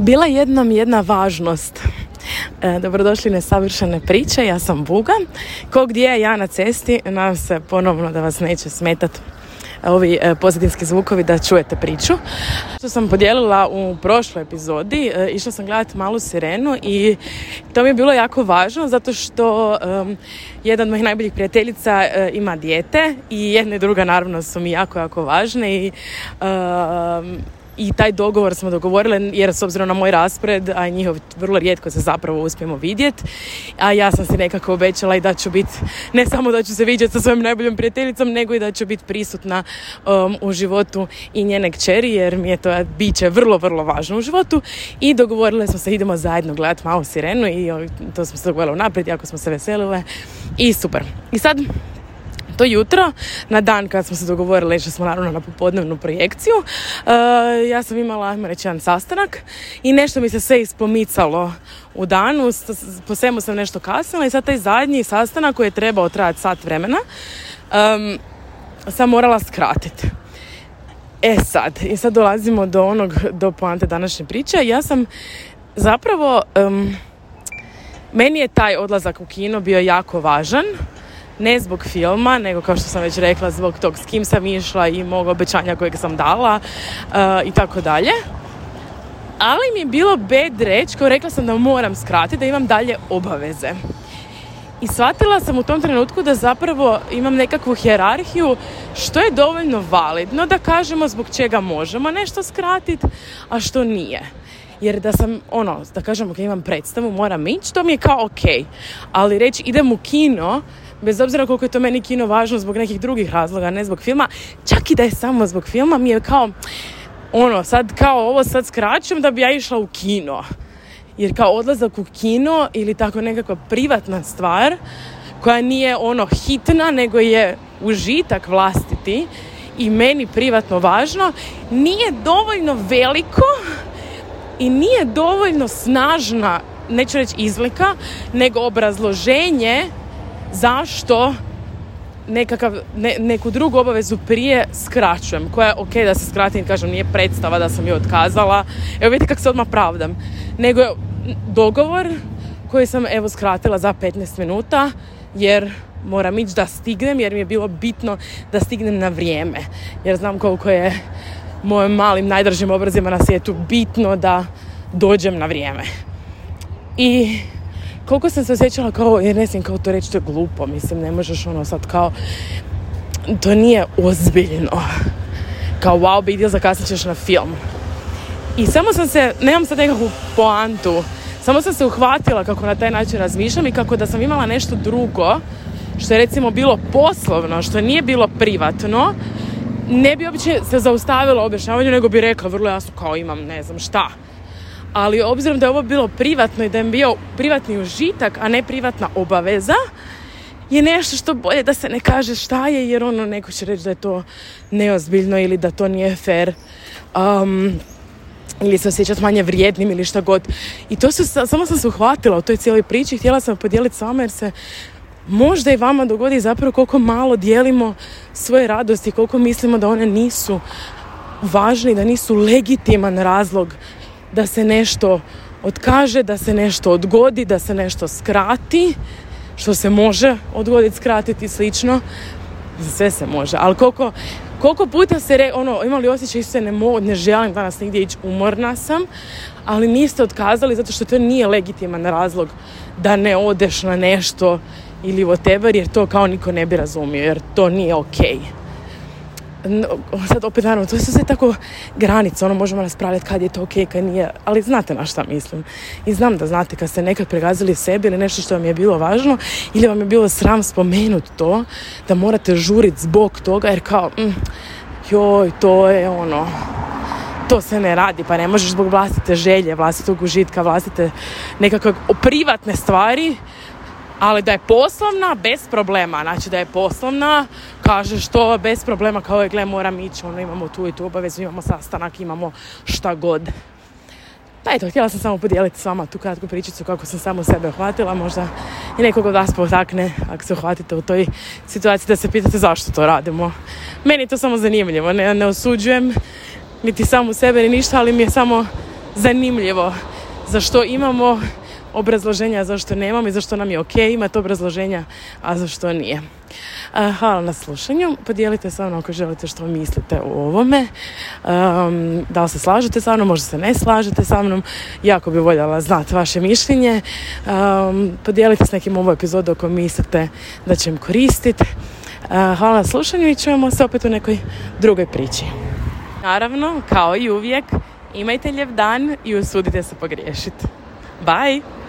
Bila jednom jedna važnost. E, dobrodošli Savršene priče, ja sam Buga. Ko gdje je ja na cesti, nadam se ponovno da vas neće smetati ovi e, pozadinski zvukovi da čujete priču. Što sam podijelila u prošloj epizodi, e, išla sam gledati malu sirenu i to mi je bilo jako važno zato što jedan od mojih najboljih prijateljica e, ima dijete i jedna i druga naravno su mi jako, jako važne i i taj dogovor smo dogovorili jer s obzirom na moj raspored, a njihov vrlo rijetko se zapravo uspijemo vidjeti, a ja sam se nekako obećala i da ću biti, ne samo da ću se vidjeti sa svojom najboljom prijateljicom, nego i da ću biti prisutna um, u životu i njene kćeri jer mi je to biće vrlo, vrlo važno u životu i dogovorile smo se idemo zajedno gledati malu sirenu i to smo se dogovorila naprijed jako smo se veselile i super. I sad jutro, na dan kad smo se dogovorili, išli smo naravno na popodnevnu projekciju, e, ja sam imala, ajmo reći, jedan sastanak i nešto mi se sve ispomicalo u danu, po svemu sam nešto kasnila i sad taj zadnji sastanak koji je trebao trajati sat vremena, sam morala skratiti. E sad, i sad dolazimo do onog, do poante današnje priče. Ja sam zapravo, meni je taj odlazak u kino bio jako važan ne zbog filma, nego kao što sam već rekla zbog tog s kim sam išla i mog obećanja kojeg sam dala eh, i tako dalje. Ali mi je bilo bed reč koju rekla sam da moram skratiti, da imam dalje obaveze. I shvatila sam u tom trenutku da zapravo imam nekakvu hjerarhiju što je dovoljno validno da kažemo zbog čega možemo nešto skratiti, a što nije. Jer da sam, ono, da kažem, ok, imam predstavu, moram ići, to mi je kao ok. Ali reći idem u kino, bez obzira koliko je to meni kino važno zbog nekih drugih razloga, ne zbog filma, čak i da je samo zbog filma mi je kao, ono, sad kao ovo sad skraćujem da bi ja išla u kino. Jer kao odlazak u kino ili tako nekakva privatna stvar koja nije ono hitna nego je užitak vlastiti i meni privatno važno nije dovoljno veliko i nije dovoljno snažna neću reći izlika nego obrazloženje zašto nekakav, neku drugu obavezu prije skraćujem, koja je ok da se skratim, kažem, nije predstava da sam ju otkazala, evo vidite kako se odmah pravdam, nego je dogovor koji sam evo skratila za 15 minuta, jer moram ići da stignem, jer mi je bilo bitno da stignem na vrijeme, jer znam koliko je mojim malim najdržim obrazima na svijetu bitno da dođem na vrijeme. I koliko sam se osjećala kao, jer ne kao to reći, to je glupo, mislim, ne možeš ono sad kao, to nije ozbiljno. Kao, wow, bi idio, zakasnit ćeš na film. I samo sam se, nemam sad nekakvu poantu, samo sam se uhvatila kako na taj način razmišljam i kako da sam imala nešto drugo, što je recimo bilo poslovno, što nije bilo privatno, ne bi uopće se zaustavila objašnjavanju, nego bi rekla vrlo jasno kao imam ne znam šta ali obzirom da je ovo bilo privatno i da je bio privatni užitak, a ne privatna obaveza, je nešto što bolje da se ne kaže šta je, jer ono neko će reći da je to neozbiljno ili da to nije fair. Um, ili se osjećat manje vrijednim ili šta god. I to su, samo sam se uhvatila u toj cijeloj priči, htjela sam podijeliti vama jer se možda i vama dogodi zapravo koliko malo dijelimo svoje radosti, koliko mislimo da one nisu važni, da nisu legitiman razlog da se nešto otkaže, da se nešto odgodi, da se nešto skrati, što se može odgoditi, skratiti i slično. Sve se može, ali koliko, koliko puta se ono, imali osjećaj se ne, mo, ne želim danas nigdje ići, umorna sam, ali niste otkazali zato što to nije legitiman razlog da ne odeš na nešto ili whatever, jer to kao niko ne bi razumio, jer to nije okej. Okay sad opet naravno, to su sve tako granice, ono možemo raspravljati kad je to ok, kad nije, ali znate na šta mislim. I znam da znate kad ste nekad pregazili sebi ili nešto što vam je bilo važno ili vam je bilo sram spomenuti to, da morate žurit zbog toga jer kao, mm, joj, to je ono, to se ne radi, pa ne možeš zbog vlastite želje, vlastitog užitka, vlastite nekakve privatne stvari ali da je poslovna bez problema, znači da je poslovna, kaže što bez problema kao je gle moram ići, ono imamo tu i tu obavezu, imamo sastanak, imamo šta god. Pa eto, htjela sam samo podijeliti s vama tu kratku pričicu kako sam samo sebe uhvatila, možda i nekog od vas potakne ako se uhvatite u toj situaciji da se pitate zašto to radimo. Meni je to samo zanimljivo, ne, ne osuđujem niti samo sebe ni ništa, ali mi je samo zanimljivo za što imamo obrazloženja zašto nemam i zašto nam je ok imati obrazloženja, a zašto nije. Hvala na slušanju. Podijelite sa mnom ako želite što mislite o ovome. da li se slažete sa mnom, možda se ne slažete sa mnom. Jako bi voljela znati vaše mišljenje. podijelite s nekim ovu epizodu ako mislite da će im koristiti. hvala na slušanju i čujemo se opet u nekoj drugoj priči. Naravno, kao i uvijek, imajte ljev dan i usudite se pogriješiti. Bye!